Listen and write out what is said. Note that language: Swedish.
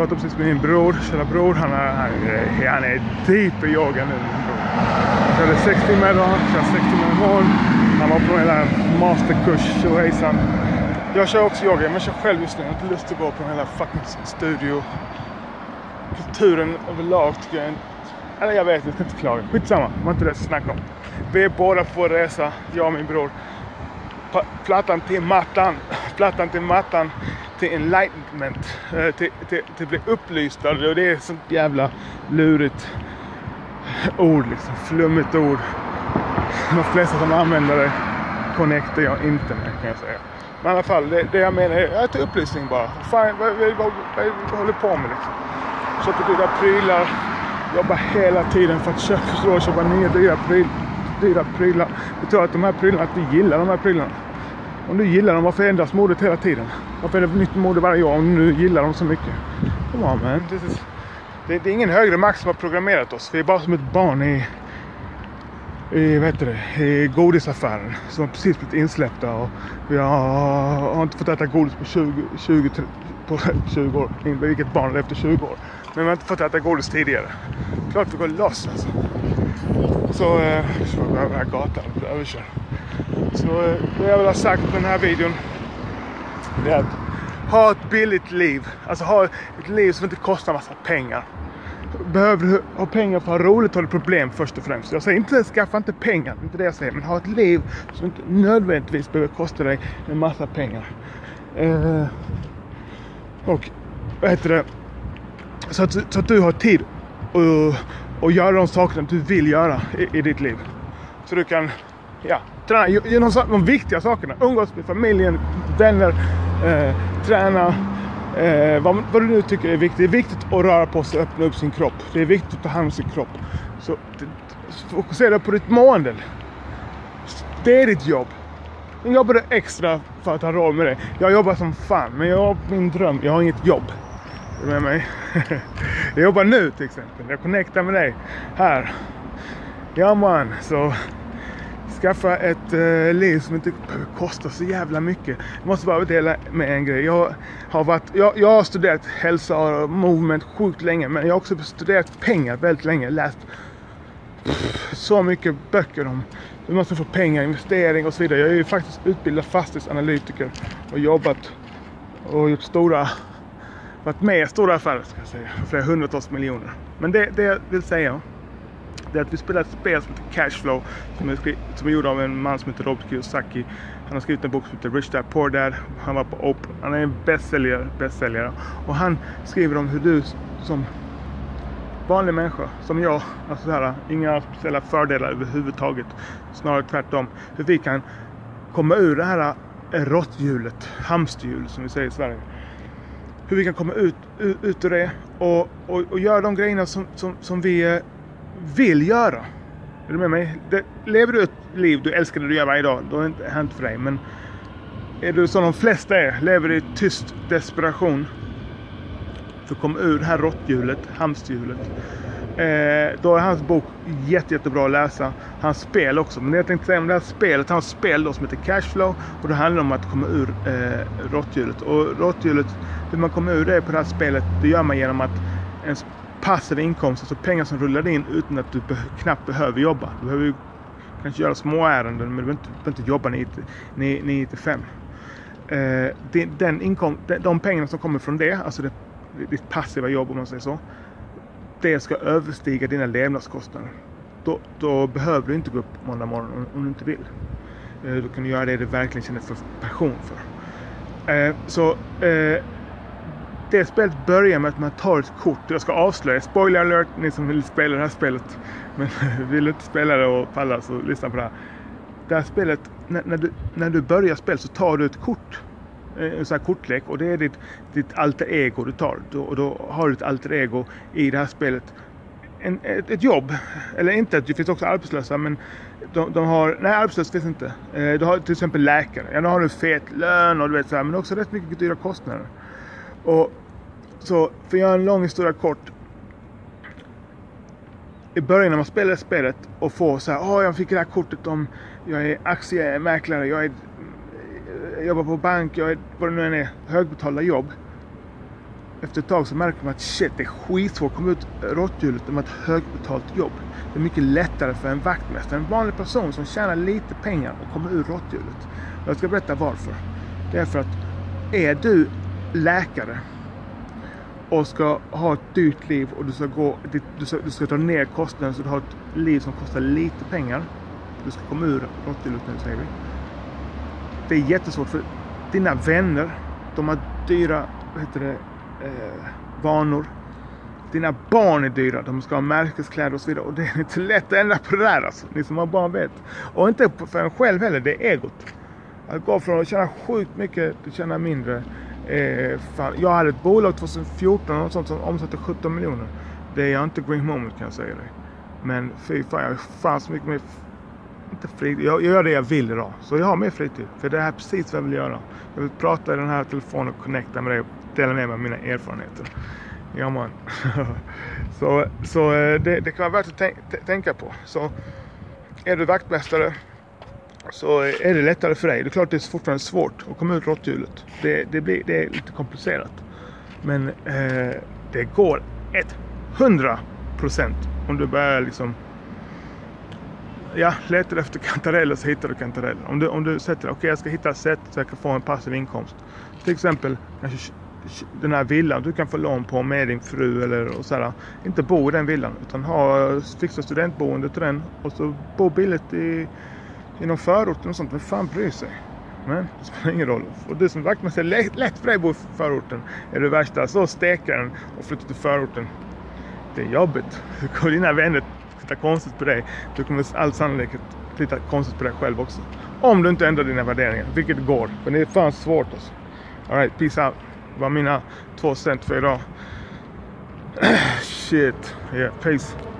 pratade precis med min bror, kära bror. Han är, han är, han är deep i yoga nu. Min bror. Körde 6 timmar idag, kör 6 timmar imorgon. Han var på en där masterkurs, tjohejsan. Jag kör också yoga, men jag kör själv just nu. Jag har inte lust att gå på den hela fucking studio. Kulturen överlag tycker jag är eller jag vet, jag ska inte klaga. Skitsamma, det var inte det jag snacka om. Vi är båda på resa, jag och min bror. Plattan till mattan. Plattan till mattan. Till enlightenment. Eh, till, till, till att bli upplysta. Och det är ett sånt jävla lurigt ord liksom. Flummigt ord. De flesta som använder det connectar jag inte med kan jag säga. Men i alla fall, det, det jag menar är till upplysning bara. Fan, vad, vad, vad, vad håller på med liksom? Köper dyra prylar jobbar hela tiden för att köpa, förstå, köpa nya dyra, pryl, dyra prylar. Det tror att de här prylarna, att du gillar de här prylarna. Om du gillar dem, varför ändras modet hela tiden? Varför är det nytt mode varje år om du gillar dem så mycket? Come on man. Is, det, det, är ingen högre makt som har programmerat oss. Vi är bara som ett barn i, i, vad heter det, i godisaffären som har precis blivit insläppta och vi har, har inte fått äta godis på 20, 20, på 20 år. Vilket barn efter 20 år. Men vi har inte fått äta godis tidigare. Klart vi går loss alltså. Så, eh, så går över här gatan och överkörd. Så eh, det jag vill ha sagt med den här videon. Det är att ha ett billigt liv. Alltså ha ett liv som inte kostar massa pengar. Behöver du ha pengar för att ha roligt har du problem först och främst. Jag säger inte skaffa inte pengar, inte det jag säger. Men ha ett liv som inte nödvändigtvis behöver kosta dig en massa pengar. Eh, och vad heter det? Så att, så att du har tid att, göra de sakerna du vill göra i, i ditt liv. Så du kan ja, träna, göra de, de viktiga sakerna. Umgås med familjen, vänner, eh, träna. Eh, vad, vad, du nu tycker är viktigt. Det är viktigt att röra på sig och öppna upp sin kropp. Det är viktigt att ta hand om sin kropp. Så, fokusera på ditt mående. Det är ditt jobb. Jag jobbade extra för att ha råd med det. Jag jobbar som fan, men jag har min dröm. Jag har inget jobb. Är du med mig? jag jobbar nu till exempel. Jag connectar med dig här. Ja man, så skaffa ett eh, liv som inte behöver kosta så jävla mycket. Jag måste bara dela med en grej. Jag har, varit, jag, jag har studerat hälsa och movement sjukt länge. Men jag har också studerat pengar väldigt länge. Läst pff, så mycket böcker om hur man ska få pengar, investering och så vidare. Jag är ju faktiskt utbildad fastighetsanalytiker och jobbat och gjort stora varit med i stora affärer ska jag säga. Flera hundratals miljoner. Men det, det jag vill säga det är att vi spelar ett spel som heter Cashflow som är, som är gjord av en man som heter Robert Kiyosaki. Han har skrivit en bok som heter Rich Dad Poor Dad. Han var på Oprah. Han är en bästsäljare, bästsäljare. Och han skriver om hur du som vanlig människa, som jag, alltså så här, inga speciella fördelar överhuvudtaget. Snarare tvärtom. Hur vi kan komma ur det här råtthjulet, hamsterhjulet som vi säger i Sverige hur vi kan komma ut, ut, ut ur det och, och, och göra de grejerna som, som, som vi vill göra. Är du med mig? Det, lever du ett liv du älskar det du gör varje dag, då är det inte hänt för dig. Men är du som de flesta är, lever i tyst desperation för att komma ur det här råtthjulet, hamsterhjulet. Eh, då är hans bok jätte, jättebra att läsa. Hans spel också. Men det jag tänkte säga om det här spelet, hans spel då som heter Cashflow. Och det handlar om att komma ur eh, råtthjulet. Och råtthjulet hur man kommer ur det på det här spelet, det gör man genom att ens passiva inkomst, alltså pengar som rullar in utan att du be knappt behöver jobba. Du behöver ju kanske göra små ärenden men du behöver inte, du behöver inte jobba 9 till 5. Eh, den inkom, de pengarna som kommer från det, alltså det, ditt passiva jobb om man säger så. Det ska överstiga dina levnadskostnader. Då, då behöver du inte gå upp måndag morgon om, om du inte vill. Eh, då kan du göra det du verkligen känner för passion för. Eh, så eh, det spelet börjar med att man tar ett kort. Jag ska avslöja, spoiler alert, ni som vill spela det här spelet. Men vill inte spela det och falla så lyssna på det här. Det här spelet, när, när, du, när du börjar spelet så tar du ett kort. Eh, en sån här kortlek och det är ditt, ditt alter ego du tar. Och då har du ett alter ego i det här spelet. En, ett, ett, jobb, eller inte, det finns också arbetslösa men de, de har, nej arbetslösa finns inte. Eh, du har till exempel läkare, ja då har du fet lön och du vet så här, men också rätt mycket dyra kostnader. Och så för att göra en lång historia kort. I början när man spelar spelet och får så här, oh, jag fick det här kortet om jag är aktiemäklare, jag, är, jag jobbar på bank, jag är vad det nu än är, högbetalda jobb. efter ett tag så märker man att shit, det är skitsvårt att komma ut råtthjulet med ett högbetalt jobb. Det är mycket lättare för en vaktmästare, en vanlig person som tjänar lite pengar och kommer ur råtthjulet. Jag ska berätta varför. Det är för att är du läkare och ska ha ett dyrt liv och du ska, gå, du ska, du ska ta ner kostnaden så du har ett liv som kostar lite pengar. Du ska komma ur råtthjulet nu säger vi. Det är jättesvårt för dina vänner, de har dyra vad heter det, eh, vanor. Dina barn är dyra, de ska ha märkeskläder och så vidare. Och det är inte lätt att ändra på det där alltså. Ni som har barn vet. Och inte för en själv heller, det är egot. Att gå från att tjäna sjukt mycket till att tjäna mindre. Eh, fan. Jag hade ett bolag 2014 och sånt som omsatte 17 miljoner. Det är inte green moment kan jag säga dig. Men fy fan, jag har fan så mycket mer inte fritid. Jag, jag gör det jag vill idag. Så jag har mer fritid. För det här är precis vad jag vill göra. Jag vill prata i den här telefonen och connecta med dig och dela med mig av mina erfarenheter. Ja man. så så eh, det, det, kan vara värt att tänka på. Så är du vaktmästare så är det lättare för dig. Det är klart det är fortfarande svårt att komma ut råtthjulet. Det, det, blir, det är lite komplicerat. Men eh, det går 100% om du börjar liksom ja, letar efter kantareller så hittar du kantareller. Om du, om du sätter, okej okay, jag ska hitta ett sätt så jag kan få en passiv inkomst. Till exempel kanske den här villan du kan få lån på med din fru eller och sådär. Inte bo i den villan utan ha, fixa studentboende till den och så bo billigt i, i någon förort och sånt. Vem fan bryr sig? Men det spelar ingen roll. Och du som vaktmästare, lätt, lätt för dig att bo i förorten. Är du värsta så stekaren och flyttar till förorten. Det är jobbigt. Dina vänner titta konstigt på dig. Du kommer all sannolikhet titta konstigt på dig själv också. Om du inte ändrar dina värderingar, vilket går. Men det är fan svårt alltså. Alright, peace out. Det var mina två cent för idag. Shit. Yeah, peace.